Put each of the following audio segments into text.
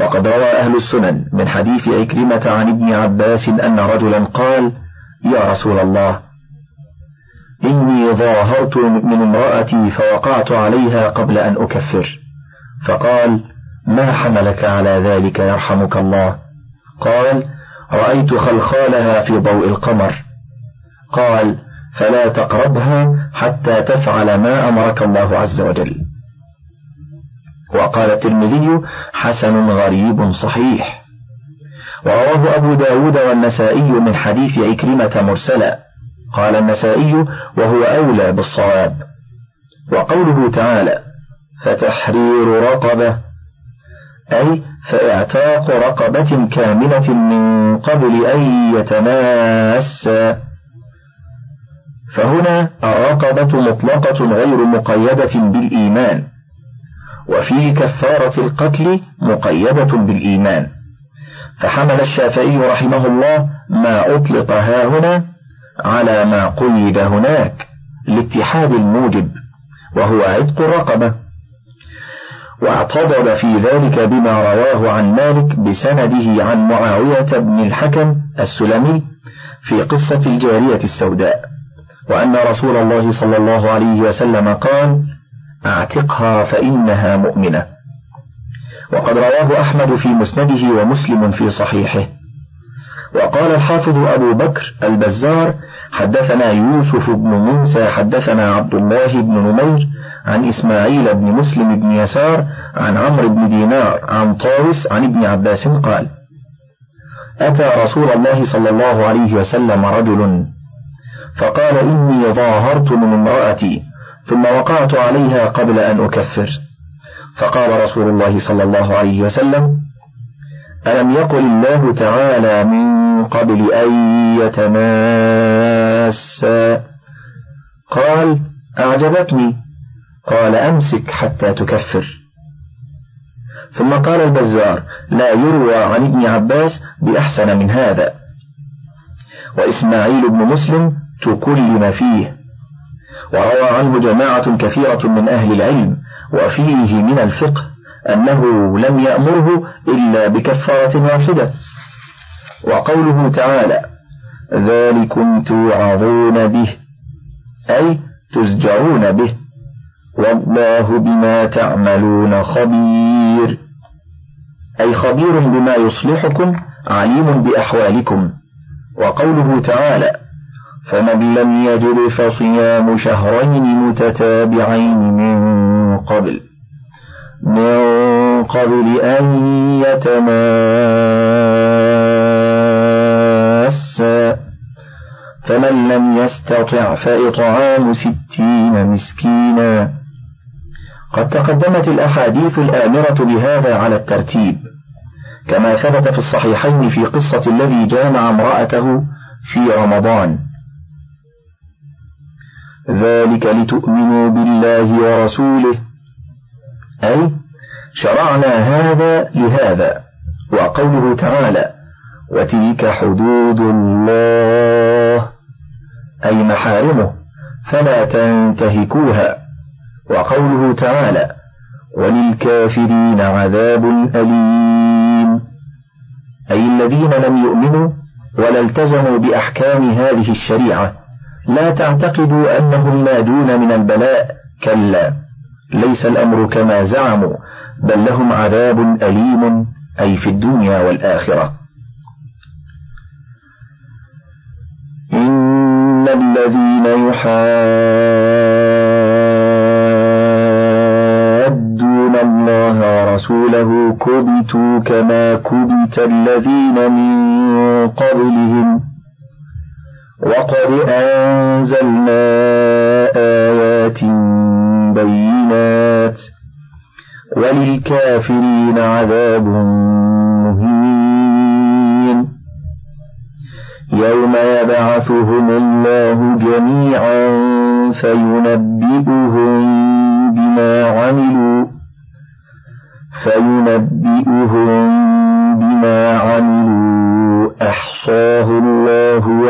وقد روى أهل السنن من حديث عكرمة عن ابن عباس أن رجلا قال يا رسول الله إني ظاهرت من امرأتي فوقعت عليها قبل أن أكفر. فقال ما حملك على ذلك يرحمك الله؟ قال رأيت خلخالها في ضوء القمر. قال فلا تقربها حتى تفعل ما أمرك الله عز وجل. وقال الترمذي حسن غريب صحيح. ورواه أبو داود والنسائي من حديث عكرمة مرسلا. قال النسائي وهو أولى بالصواب. وقوله تعالى فتحرير رقبة أي فإعتاق رقبة كاملة من قبل أن يتماسا فهنا الرقبة مطلقة غير مقيدة بالإيمان. وفي كفارة القتل مقيدة بالإيمان. فحمل الشافعي رحمه الله ما أطلق ها هنا على ما قيد هناك لاتحاد الموجب وهو عتق الرقبة. واعتضد في ذلك بما رواه عن مالك بسنده عن معاوية بن الحكم السلمي في قصة الجارية السوداء وأن رسول الله صلى الله عليه وسلم قال اعتقها فإنها مؤمنة. وقد رواه أحمد في مسنده ومسلم في صحيحه. وقال الحافظ أبو بكر البزار حدثنا يوسف بن موسى حدثنا عبد الله بن نمير عن إسماعيل بن مسلم بن يسار عن عمرو بن دينار عن طاوس عن ابن عباس قال أتى رسول الله صلى الله عليه وسلم رجل فقال إني ظاهرت من امرأتي ثم وقعت عليها قبل أن أكفر. فقال رسول الله صلى الله عليه وسلم ألم يقل الله تعالى من قبل أن يتماسا؟ قال أعجبتني. قال أمسك حتى تكفر. ثم قال البزار لا يروى عن ابن عباس بأحسن من هذا. وإسماعيل بن مسلم تكلم فيه. وروى عنه جماعة كثيرة من أهل العلم وفيه من الفقه أنه لم يأمره إلا بكفارة واحدة. وقوله تعالى ذلكم توعظون به أي تزجرون به. والله بما تعملون خبير أي خبير بما يصلحكم عليم بأحوالكم. وقوله تعالى فمن لم يجد فصيام شهرين متتابعين من قبل من قبل أن يتماسا. فمن لم يستطع فإطعام ستين مسكينا. قد تقدمت الأحاديث الآمرة بهذا على الترتيب كما ثبت في الصحيحين في قصة الذي جامع امرأته في رمضان. ذلك لتؤمنوا بالله ورسوله. أي شرعنا هذا لهذا وقوله تعالى وتلك حدود الله أي محارمه فلا تنتهكوها. وقوله تعالى وللكافرين عذاب أليم أي الذين لم يؤمنوا ولا التزموا بأحكام هذه الشريعة. لا تعتقدوا أنهم نادون من البلاء. كلا ليس الأمر كما زعموا بل لهم عذاب أليم أي في الدنيا والآخرة. إن الذين يحادون الله ورسوله كبتوا كما كبت الذين من قبلهم. وقد أنزلنا آيات بينات وللكافرين عذاب مهين. يوم يبعثهم الله جميعا فينبئهم بما عملوا فينبئهم بما عملوا. أحصاه الله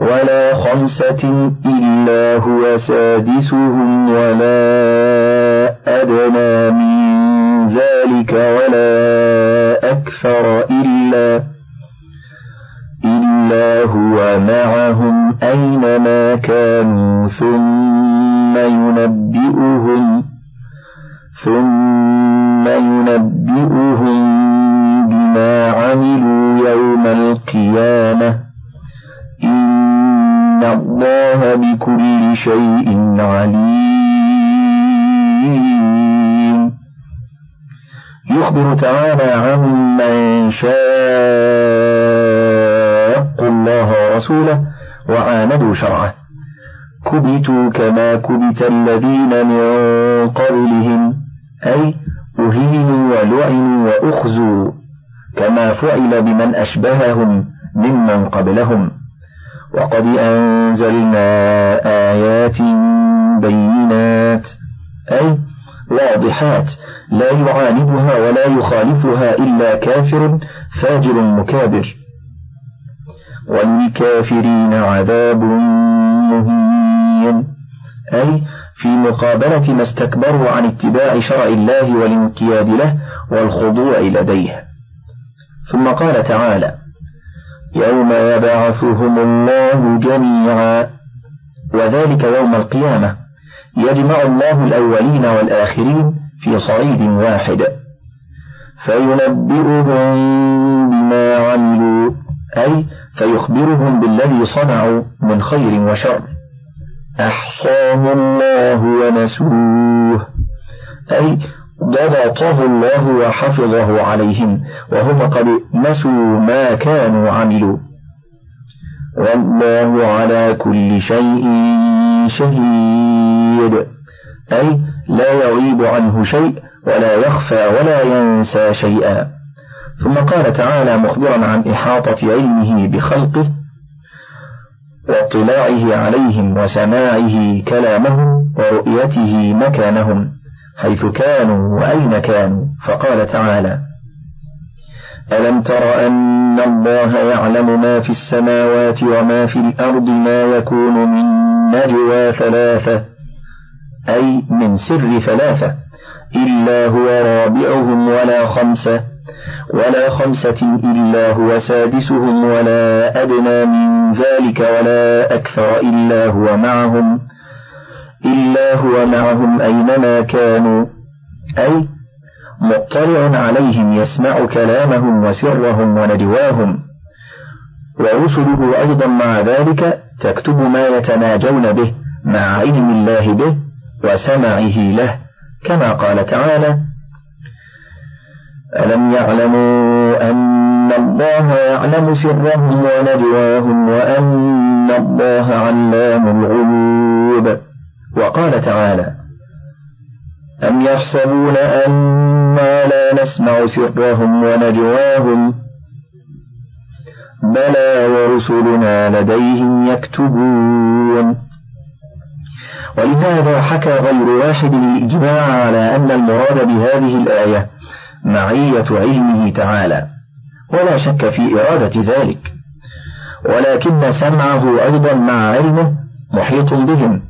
ولا خمسة إلا هو سادسهم ولا أدنى من ذلك ولا أكثر إلا إلا هو معهم أينما كانوا ثم ينبئهم ثم ينبئهم بما عملوا إن الله بكل شيء عليم. يخبر تعالى عمن شاق الله ورسوله وعاندوا شرعه. كبتوا كما كبت الذين من قبلهم أي أهينوا ولعنوا وأخزوا كما فعل بمن أشبههم ممن قبلهم. وقد أنزلنا آيات بينات أي واضحات لا يعاندها ولا يخالفها إلا كافر فاجر مكابر. وللكافرين عذاب مهين أي في مقابلة ما استكبروا عن اتباع شرع الله والانقياد له والخضوع لديه. ثم قال تعالى يوم يبعثهم الله جميعا وذلك يوم القيامة يجمع الله الأولين والآخرين في صعيد واحد. فينبئهم بما عملوا أي فيخبرهم بالذي صنعوا من خير وشر. أحصاه الله ونسوه أي ضبطه الله وحفظه عليهم وهم قد نسوا ما كانوا عملوا. والله على كل شيء شهيد. أي لا يغيب عنه شيء ولا يخفى ولا ينسى شيئا. ثم قال تعالى مخبرا عن إحاطة علمه بخلقه واطلاعه عليهم وسماعه كلامهم ورؤيته مكانهم. حيث كانوا وأين كانوا؟ فقال تعالى ألم تر أن الله يعلم ما في السماوات وما في الأرض ما يكون من نجوى ثلاثة أي من سر ثلاثة إلا هو رابعهم ولا خمسة ولا خمسة إلا هو سادسهم ولا أدنى من ذلك ولا أكثر إلا هو معهم. إلا هو معهم أينما كانوا. أي مطلع عليهم يسمع كلامهم وسرهم ونجواهم. ورسله أيضا مع ذلك تكتب ما يتناجون به مع علم الله به وسمعه له كما قال تعالى ألم يعلموا أن الله يعلم سرهم ونجواهم وأن الله علام الغيوب. وقال تعالى أم يحسبون أنا لا نسمع سرهم ونجواهم بلى ورسلنا لديهم يكتبون ولهذا حكى غير واحد الإجماع على أن المراد بهذه الآية معية علمه تعالى ولا شك في إرادة ذلك ولكن سمعه أيضا مع علمه محيط بهم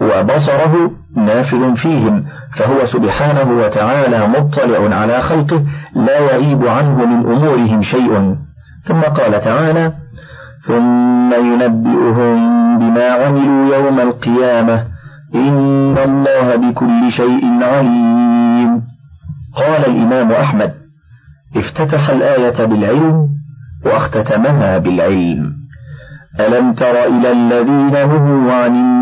وبصره نافذ فيهم فهو سبحانه وتعالى مطلع على خلقه لا يغيب عنه من أمورهم شيء. ثم قال تعالى ثم ينبئهم بما عملوا يوم القيامة إن الله بكل شيء عليم. قال الإمام أحمد افتتح الآية بالعلم واختتمها بالعلم. ألم تر إلى الذين نهوا عن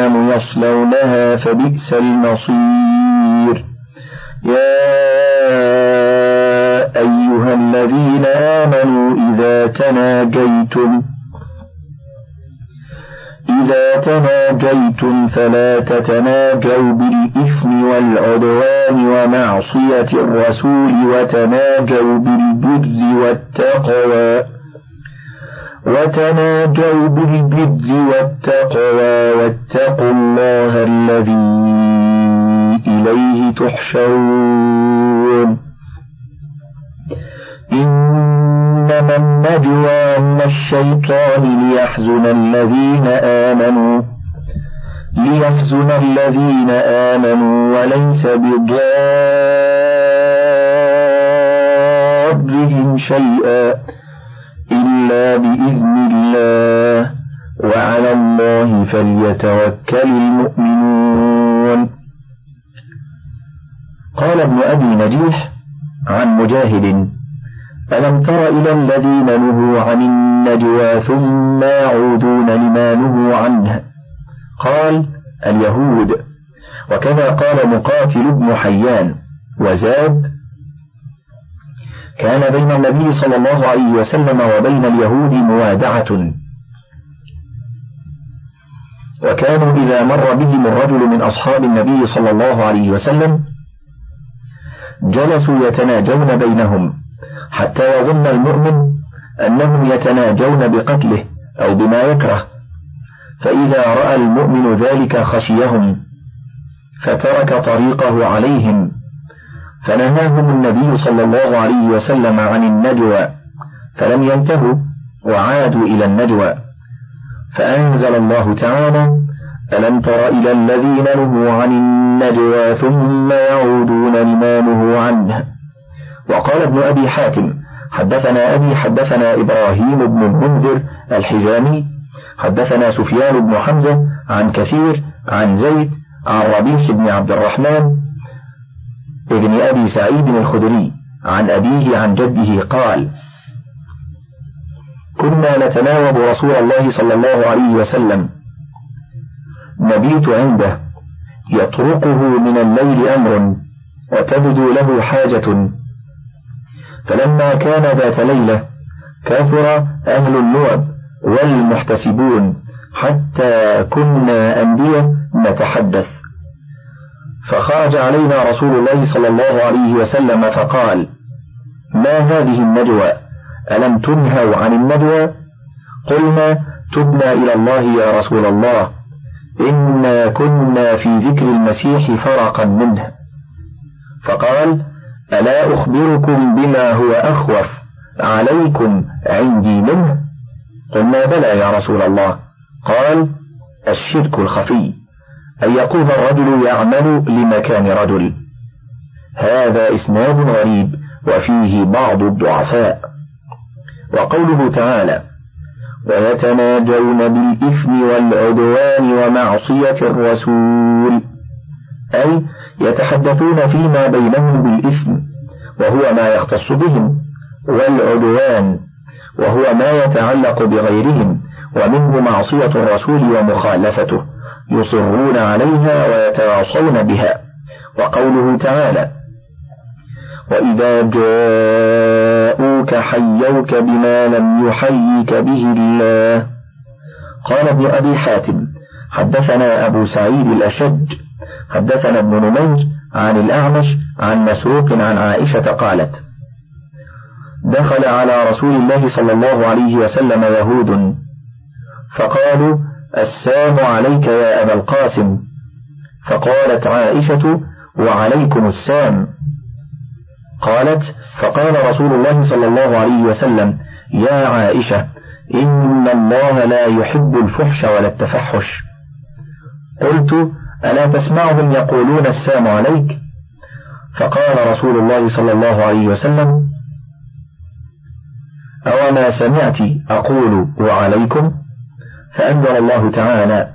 يصلونها فبئس المصير. يا أيها الذين آمنوا إذا تناجيتم إذا تناجيتم فلا تتناجوا بالإثم والعدوان ومعصية الرسول وتناجوا بالبر والتقوى. وتناجوا بالبر والتقوى واتقوا الله الذي إليه تحشرون. إنما النجوى من الشيطان ليحزن الذين آمنوا ليحزن الذين آمنوا وليس بضارهم شيئا. إلا بإذن الله وعلى الله فليتوكل المؤمنون. قال ابن أبي نجيح عن مجاهد ألم تر إلى الذين نهوا عن النجوى ثم يعودون لما نهوا عنه؟ قال اليهود. وكذا قال مقاتل بن حيان وزاد كان بين النبي صلى الله عليه وسلم وبين اليهود موادعة وكانوا إذا مر بهم الرجل من أصحاب النبي صلى الله عليه وسلم جلسوا يتناجون بينهم حتى يظن المؤمن أنهم يتناجون بقتله أو بما يكره. فإذا رأى المؤمن ذلك خشيهم فترك طريقه عليهم. فنهاهم النبي صلى الله عليه وسلم عن النجوى فلم ينتهوا وعادوا إلى النجوى. فأنزل الله تعالى ألم تر إلى الذين نهوا عن النجوى ثم يعودون لما نهوا عنه؟ وقال ابن أبي حاتم حدثنا أبي حدثنا إبراهيم بن المنذر الحزامي حدثنا سفيان بن حمزة عن كثير عن زيد عن ربيح بن عبد الرحمن ابن أبي سعيد الخدري عن أبيه عن جده قال كنا نتناوب رسول الله صلى الله عليه وسلم. نبيت عنده. يطرقه من الليل أمر وتبدو له حاجة. فلما كان ذات ليلة كثر أهل النوب والمحتسبون حتى كنا أندية نتحدث. فخرج علينا رسول الله صلى الله عليه وسلم فقال ما هذه النجوى؟ ألم تنهوا عن النجوى؟ قلنا تبنا إلى الله يا رسول الله إنا كنا في ذكر المسيح فرقا منه. فقال ألا أخبركم بما هو أخوف؟ عليكم عندي منه؟ قلنا بلى يا رسول الله. قال الشرك الخفي. أن يقوم الرجل يعمل لمكان رجل. هذا إسناد غريب وفيه بعض الضعفاء. وقوله تعالى ويتناجون بالإثم والعدوان ومعصية الرسول أي يتحدثون فيما بينهم بالإثم وهو ما يختص بهم والعدوان وهو ما يتعلق بغيرهم ومنه معصية الرسول ومخالفته. يصرون عليها ويتواصون بها. وقوله تعالى وإذا جاءوك حيوك بما لم يحيك به الله قال ابن أبي حاتم حدثنا أبو سعيد الأشج حدثنا ابن نمير عن الأعمش عن مسروق عن عائشة قالت دخل على رسول الله صلى الله عليه وسلم يهود فقالوا السلام عليك يا أبا القاسم. فقالت عائشة وعليكم السام قالت فقال رسول الله صلى الله عليه وسلم يا عائشة إن الله لا يحب الفحش ولا التفحش. قلت ألا تسمعهم يقولون السلام عليك؟ فقال رسول الله صلى الله عليه وسلم أوما سمعت أقول وعليكم؟ فأنزل الله تعالى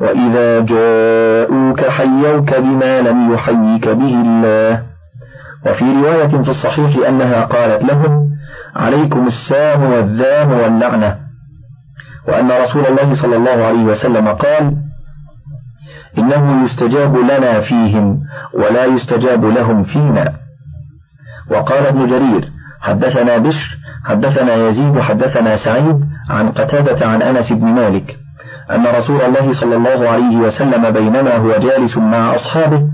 وإذا جاءوك حيوك بما لم يحيك به الله. وفي رواية في الصحيح أنها قالت لهم عليكم السام والذام واللعنة. وأن رسول الله صلى الله عليه وسلم قال إنه يستجاب لنا فيهم ولا يستجاب لهم فينا. وقال ابن جرير حدثنا بشر حدثنا يزيد حدثنا سعيد عن قتادة عن أنس بن مالك أن رسول الله صلى الله عليه وسلم بينما هو جالس مع أصحابه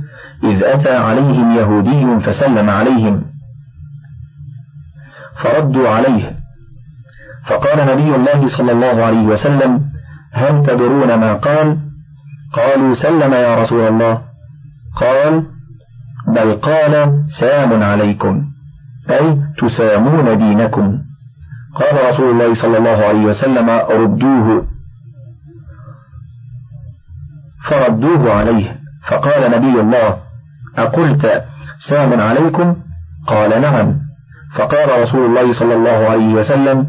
إذ أتى عليهم يهودي فسلم عليهم فردوا عليه. فقال نبي الله صلى الله عليه وسلم هل تدرون ما قال؟ قالوا سلم يا رسول الله. قال بل قال سام عليكم أي تسامون دينكم. قال رسول الله صلى الله عليه وسلم ردوه. فردوه عليه فقال نبي الله أقلت سام عليكم؟ قال نعم. فقال رسول الله صلى الله عليه وسلم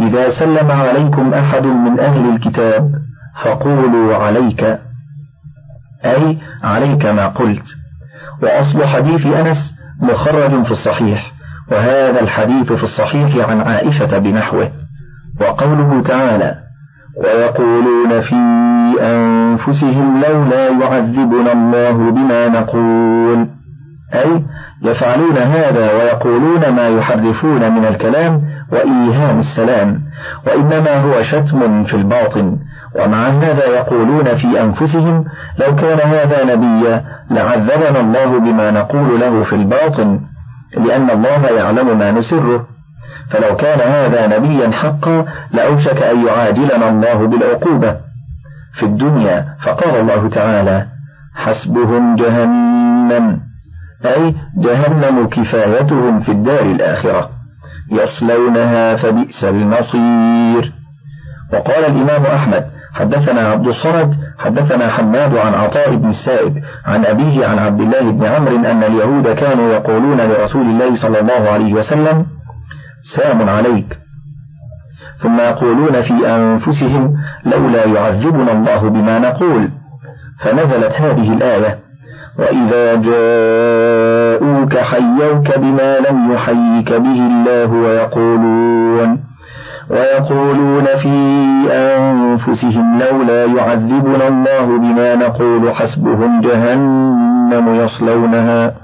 إذا سلم عليكم أحد من أهل الكتاب فقولوا عليك أي عليك ما قلت. وأصل حديث أنس مخرج في الصحيح. وهذا الحديث في الصحيح عن عائشة بنحوه. وقوله تعالى ويقولون في أنفسهم لولا يعذبنا الله بما نقول. أي يفعلون هذا ويقولون ما يحرفون من الكلام وإيهام السلام. وإنما هو شتم في الباطن. ومع هذا يقولون في أنفسهم لو كان هذا نبيا لعذبنا الله بما نقول له في الباطن. لأن الله يعلم ما نسره. فلو كان هذا نبيا حقا لأوشك أن يعاجلنا الله بالعقوبة. في الدنيا فقال الله تعالى حسبهم جهنم. أي جهنم كفايتهم في الدار الآخرة. يصلونها فبئس المصير. وقال الإمام أحمد حدثنا عبد الصمد حدثنا حماد عن عطاء بن السائب عن أبيه عن عبد الله بن عمرو أن اليهود كانوا يقولون لرسول الله صلى الله عليه وسلم سام عليك. ثم يقولون في أنفسهم لولا يعذبنا الله بما نقول. فنزلت هذه الآية وإذا جاءوك حيوك بما لم يحيك به الله ويقولون. ويقولون في أنفسهم لولا يعذبنا الله بما نقول حسبهم جهنم يصلونها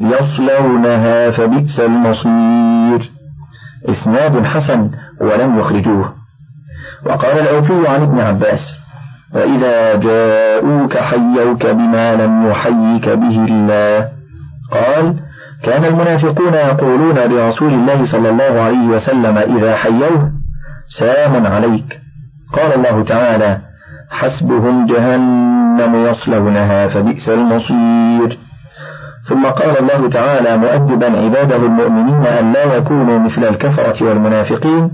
يصلونها فبئس المصير. إسناد حسن ولم يخرجوه. وقال الأوفي عن ابن عباس وإذا جاءوك حيوك بما لم يحيك به الله. قال كان المنافقون يقولون لرسول الله صلى الله عليه وسلم إذا حيوه سلام عليك. قال الله تعالى حسبهم جهنم يصلونها فبئس المصير. ثم قال الله تعالى مؤدبا عباده المؤمنين أن لا يكونوا مثل الكفرة والمنافقين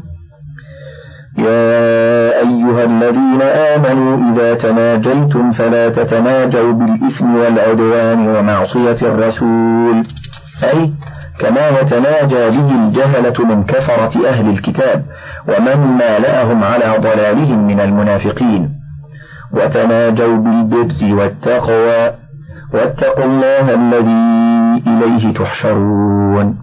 يا أيها الذين آمنوا إذا تناجيتم فلا تتناجوا بالإثم والعدوان ومعصية الرسول. أي كما يتناجى به الجهلة من كفرة أهل الكتاب ومن مالأهم على ضلالهم من المنافقين. وتناجوا بالبر والتقوى واتقوا الله الذي إليه تحشرون.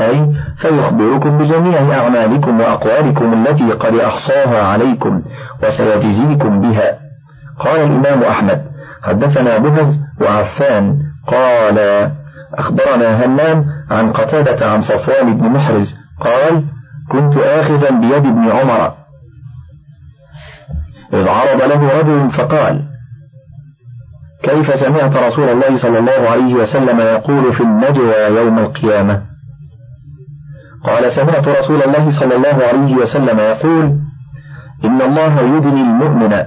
أي فيخبركم بجميع أعمالكم وأقوالكم التي قد أحصاها عليكم وسيجزيكم بها. قال الإمام أحمد حدثنا بهز وعفان قال أخبرنا همام عن قتادة عن صفوان بن محرز قال كنت آخذا بيد ابن عمر. إذ عرض له رجل فقال كيف سمعت رسول الله صلى الله عليه وسلم يقول في النجوى يوم القيامة؟ قال سمعت رسول الله صلى الله عليه وسلم يقول إن الله يدني المؤمن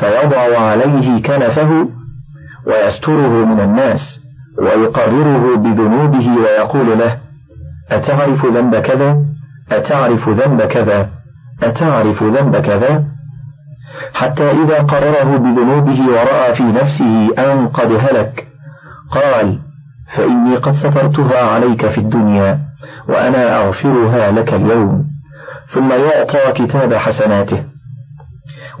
فيضع عليه كنفه ويستره من الناس. ويقرره بذنوبه ويقول له أتعرف ذنب كذا؟ أتعرف ذنب كذا؟ أتعرف ذنب كذا؟ حتى إذا قرره بذنوبه ورأى في نفسه أن قد هلك قال فإني قد سترتها عليك في الدنيا وأنا أغفرها لك اليوم. ثم يعطى كتاب حسناته.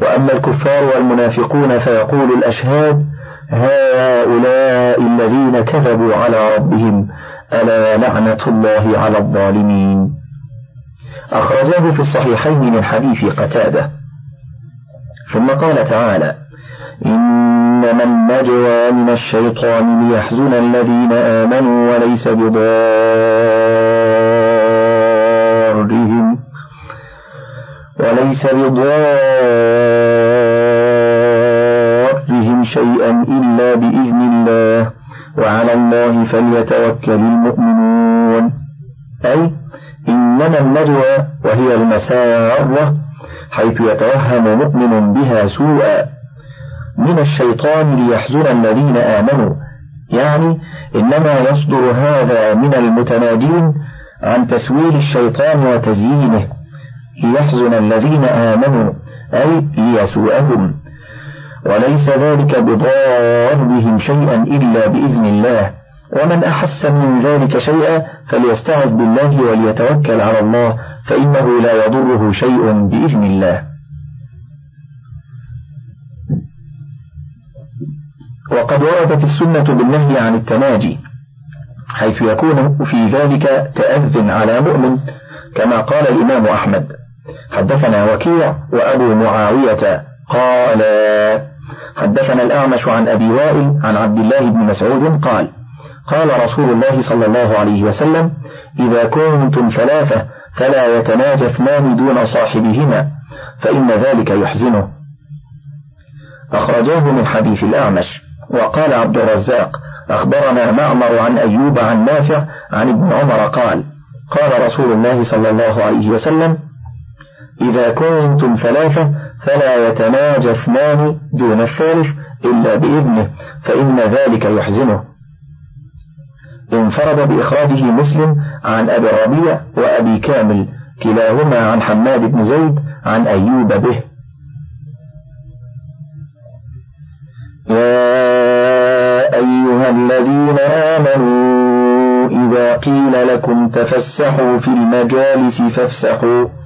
وأما الكفار والمنافقون فيقول الأشهاد هؤلاء الذين كذبوا على ربهم ألا لعنة الله على الظالمين. أخرجاه في الصحيحين من حديث قتادة. ثم قال تعالى إنما النجوى من الشيطان ليحزن الذين آمنوا وليس بضارهم وليس بضارهم. شيئا إلا بإذن الله وعلى الله فليتوكل المؤمنون. أي إنما النجوى وهي المسارة حيث يتوهم مؤمن بها سوءا. من الشيطان ليحزن الذين آمنوا. يعني إنما يصدر هذا من المتناجين عن تسويل الشيطان وتزيينه. ليحزن الذين آمنوا أي ليسوءهم. وليس ذلك بضار بهم شيئا إلا بإذن الله. ومن أحس من ذلك شيئا فليستعذ بالله وليتوكل على الله فإنه لا يضره شيء بإذن الله. وقد وردت السنة بالنهي عن التناجي حيث يكون في ذلك تأذ على مؤمن كما قال الإمام أحمد. حدثنا وكيع وأبو معاوية قال حدثنا الأعمش عن أبي وائل عن عبد الله بن مسعود قال قال رسول الله صلى الله عليه وسلم إذا كنتم ثلاثة فلا يتناجى اثنان دون صاحبهما فإن ذلك يحزنه. أخرجاه من حديث الأعمش وقال عبد الرزاق أخبرنا معمر عن أيوب عن نافع عن ابن عمر قال قال رسول الله صلى الله عليه وسلم إذا كنتم ثلاثة فلا يتناجى اثنان دون الثالث إلا بإذنه فإن ذلك يحزنه. انفرد بإخراجه مسلم عن أبي الربيع وأبي كامل كلاهما عن حماد بن زيد عن أيوب به. يا أيها الذين آمنوا إذا قيل لكم تفسحوا في المجالس فافسحوا.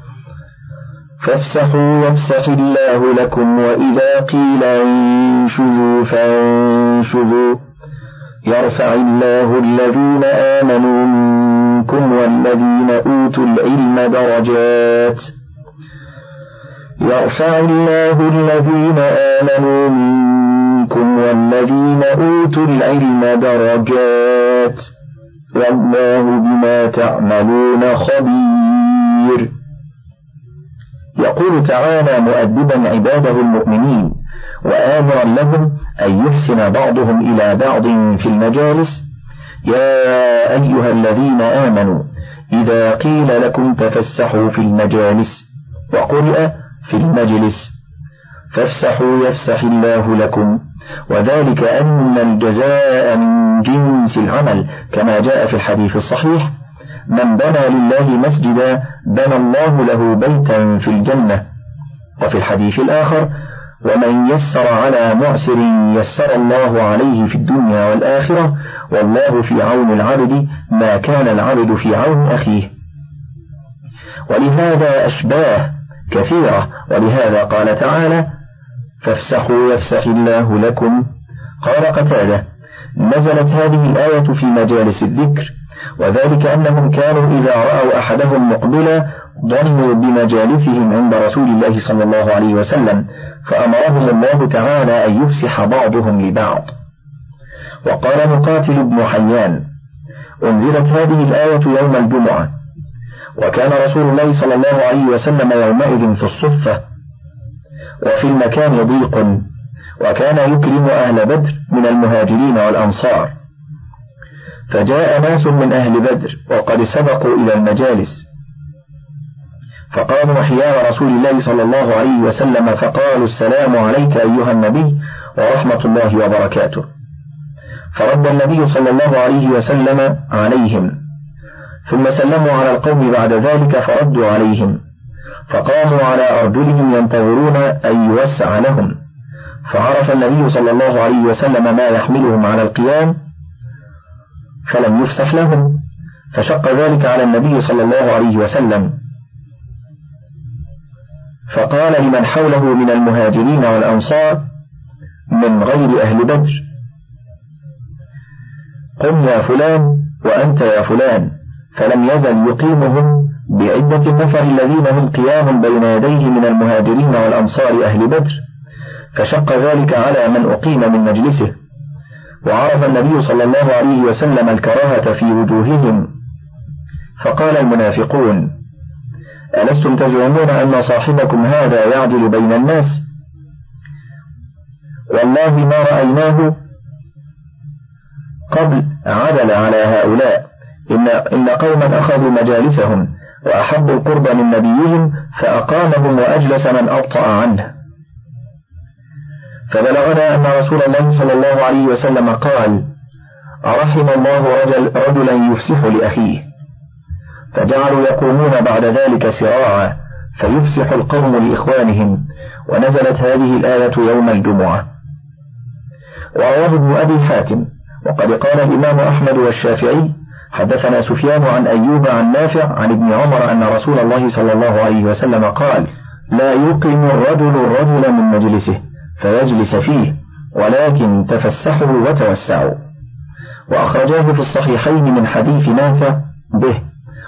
فافسحوا يفسح الله لكم وإذا قيل انشزوا فانشزوا. يرفع الله الذين آمنوا منكم والذين أوتوا العلم درجات. يرفع الله الذين آمنوا منكم والذين أوتوا العلم درجات. والله بما تعملون خبير. يقول تعالى مؤدبا عباده المؤمنين وآمرا لهم أن يحسن بعضهم إلى بعض في المجالس. يا أيها الذين آمنوا إذا قيل لكم تفسحوا في المجالس وقرئ في المجلس فافسحوا يفسح الله لكم. وذلك أن الجزاء من جنس العمل كما جاء في الحديث الصحيح من بنى لله مسجدا بنى الله له بيتا في الجنة وفي الحديث الآخر ومن يسر على معسر يسر الله عليه في الدنيا والآخرة والله في عون العبد ما كان العبد في عون أخيه. ولهذا أشباه كثيرة ولهذا قال تعالى فافسحوا يفسح الله لكم. قال قتادة نزلت هذه الآية في مجالس الذكر وذلك أنهم كانوا إذا رأوا أحدهم مقبلا ظنوا بمجالسهم عند رسول الله صلى الله عليه وسلم فأمرهم الله تعالى أن يفسح بعضهم لبعض. وقال مقاتل بن حيان أنزلت هذه الآية يوم الجمعة. وكان رسول الله صلى الله عليه وسلم يومئذ في الصفة. وفي المكان ضيق وكان يكرم أهل بدر من المهاجرين والأنصار. فجاء ناس من أهل بدر وقد سبقوا إلى المجالس. فقاموا حيال رسول الله صلى الله عليه وسلم فقالوا السلام عليك أيها النبي ورحمة الله وبركاته. فرد النبي صلى الله عليه وسلم عليهم. ثم سلموا على القوم بعد ذلك فردوا عليهم. فقاموا على أرجلهم ينتظرون أن يوسع لهم. فعرف النبي صلى الله عليه وسلم ما يحملهم على القيام فلم يفسح لهم. فشق ذلك على النبي صلى الله عليه وسلم. فقال لمن حوله من المهاجرين والأنصار من غير أهل بدر. قم يا فلان وأنت يا فلان. فلم يزل يقيمهم بعدة النفر الذين هم قيام بين يديه من المهاجرين والأنصار أهل بدر. فشق ذلك على من أقيم من مجلسه. وعرف النبي صلى الله عليه وسلم الكراهة في وجوههم. فقال المنافقون ألستم تزعمون أن صاحبكم هذا يعدل بين الناس؟ والله ما رأيناه قبل عدل على هؤلاء. إن, إن قوما أخذوا مجالسهم وأحبوا القرب من نبيهم فأقامهم وأجلس من أبطأ عنه. فبلغنا أن رسول الله صلى الله عليه وسلم قال أرحم الله رجل رجلا يفسح لأخيه. فجعلوا يقومون بعد ذلك سراعا فيفسح القوم لإخوانهم ونزلت هذه الآية يوم الجمعة. ورواه ابن أبي حاتم وقد قال الإمام أحمد والشافعي حدثنا سفيان عن أيوب عن نافع عن ابن عمر أن رسول الله صلى الله عليه وسلم قال لا يقيم الرجل الرجل من مجلسه. فيجلس فيه ولكن تفسحوا وتوسعوا. وأخرجاه في الصحيحين من حديث نافع به.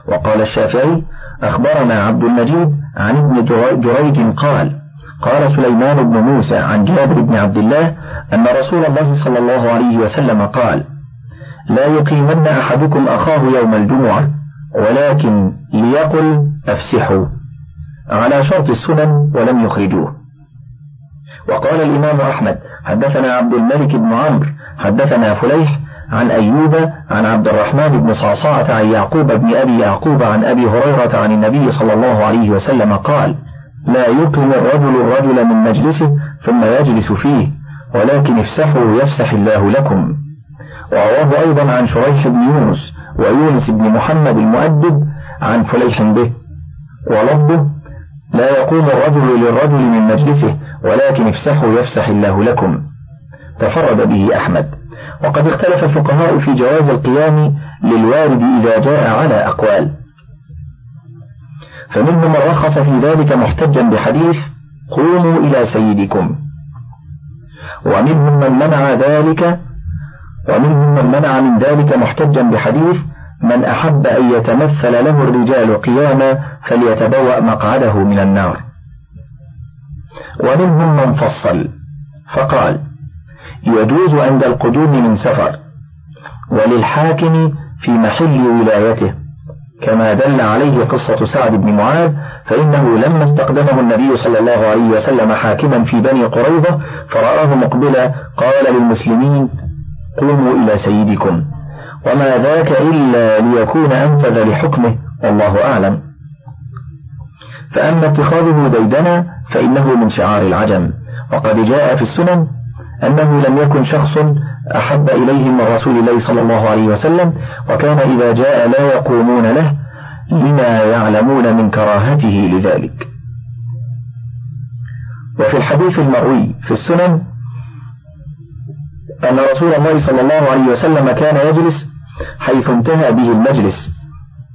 وقال الشافعي أخبرنا عبد المجيد عن ابن جريج قال قال سليمان بن موسى عن جابر بن عبد الله أن رسول الله صلى الله عليه وسلم قال لا يقيمن أحدكم أخاه يوم الجمعة ولكن ليقل أفسحوا. على شرط السنن ولم يخرجوه. وقال الإمام أحمد حدثنا عبد الملك بن عمرو حدثنا فليح عن أيوب عن عبد الرحمن بن صعصعة عن يعقوب بن أبي يعقوب عن أبي هريرة عن النبي صلى الله عليه وسلم قال لا يقم الرجل الرجل من مجلسه ثم يجلس فيه ولكن افسحوا يفسح الله لكم. ورواه أيضا عن شريح بن يونس ويونس بن محمد المؤدب عن فليح به ولفظه لا يقوم الرجل للرجل من مجلسه ولكن افسحوا يفسح الله لكم. تفرد به أحمد. وقد اختلف الفقهاء في جواز القيام للوارد إذا جاء على أقوال. فمنهم من رخص في ذلك محتجا بحديث قوموا إلى سيدكم. ومنهم من منع ذلك ومنهم من منع من ذلك محتجا بحديث من أحب أن يتمثل له الرجال قياما فليتبوأ مقعده من النار. ومنهم من فصل. فقال يجوز عند القدوم من سفر وللحاكم في محل ولايته. كما دل عليه قصة سعد بن معاذ فإنه لما استقدمه النبي صلى الله عليه وسلم حاكما في بني قريظة فرآه مقبلا قال للمسلمين قوموا إلى سيدكم. وما ذاك إلا ليكون أنفذ لحكمه والله أعلم. فأما اتخاذه ديدنا فإنه من شعار العجم. وقد جاء في السنن أنه لم يكن شخص أحب إليهم من رسول الله صلى الله عليه وسلم وكان إذا جاء لا يقومون له لما يعلمون من كراهته لذلك. وفي الحديث المروي في السنن أن رسول الله صلى الله عليه وسلم كان يجلس حيث انتهى به المجلس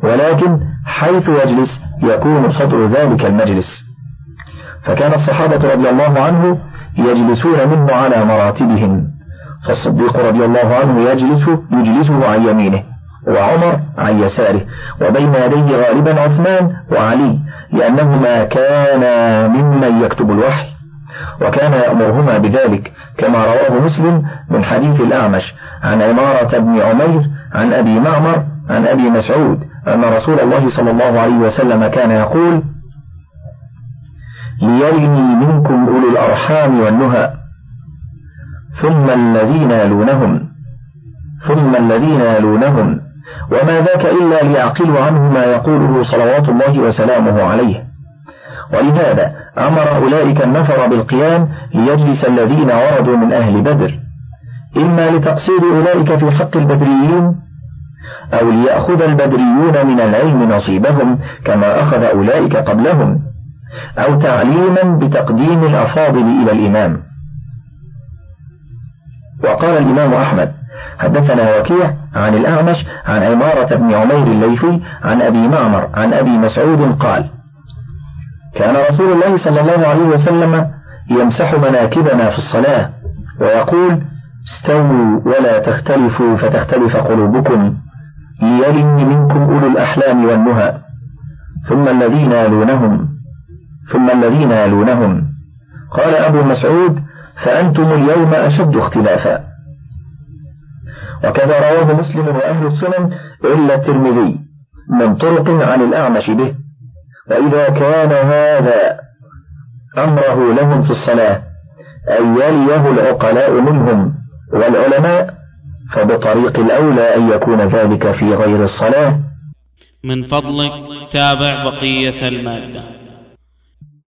ولكن حيث يجلس يكون صدر ذلك المجلس. فكان الصحابة رضي الله عنه يجلسون منه على مراتبهم. فالصديق رضي الله عنه يجلس يجلسه عن يمينه وعمر عن يساره وبين يديه غالبا عثمان وعلي لأنهما كانا ممن يكتب الوحي. وكان يأمرهما بذلك كما رواه مسلم من حديث الأعمش عن عمارة بن عمير عن أبي معمر عن أبي مسعود أن رسول الله صلى الله عليه وسلم كان يقول ليلني منكم أولو الأرحام والنهى. ثم الذين يلونهم. ثم الذين يلونهم. وما ذاك إلا ليعقلوا عنه ما يقوله صلوات الله وسلامه عليه. ولهذا أمر أولئك النفر بالقيام ليجلس الذين وردوا من أهل بدر. إما لتقصير أولئك في حق البدريين أو ليأخذ البدريون من العلم نصيبهم كما أخذ أولئك قبلهم. أو تعليما بتقديم الأفاضل إلى الإمام. وقال الإمام أحمد حدثنا وكيع عن الأعمش عن عمارة بن عمير الليثي عن أبي معمر عن أبي مسعود قال كان رسول الله صلى الله عليه وسلم يمسح مناكبنا في الصلاة ويقول استووا ولا تختلفوا فتختلف قلوبكم ليلن منكم أولو الأحلام والنهى ثم الذين يلونهم ثم الذين يلونهم. قال أبو مسعود فأنتم اليوم أشد اختلافا. وكذا رواه مسلم وأهل السنن إلا الترمذي من طرق عن الأعمش به وإذا كان هذا أمره لهم في الصلاة أن يليه العقلاء منهم والعلماء فبطريق الأولى أن يكون ذلك في غير الصلاة. من فضلك تابع بقية المادة.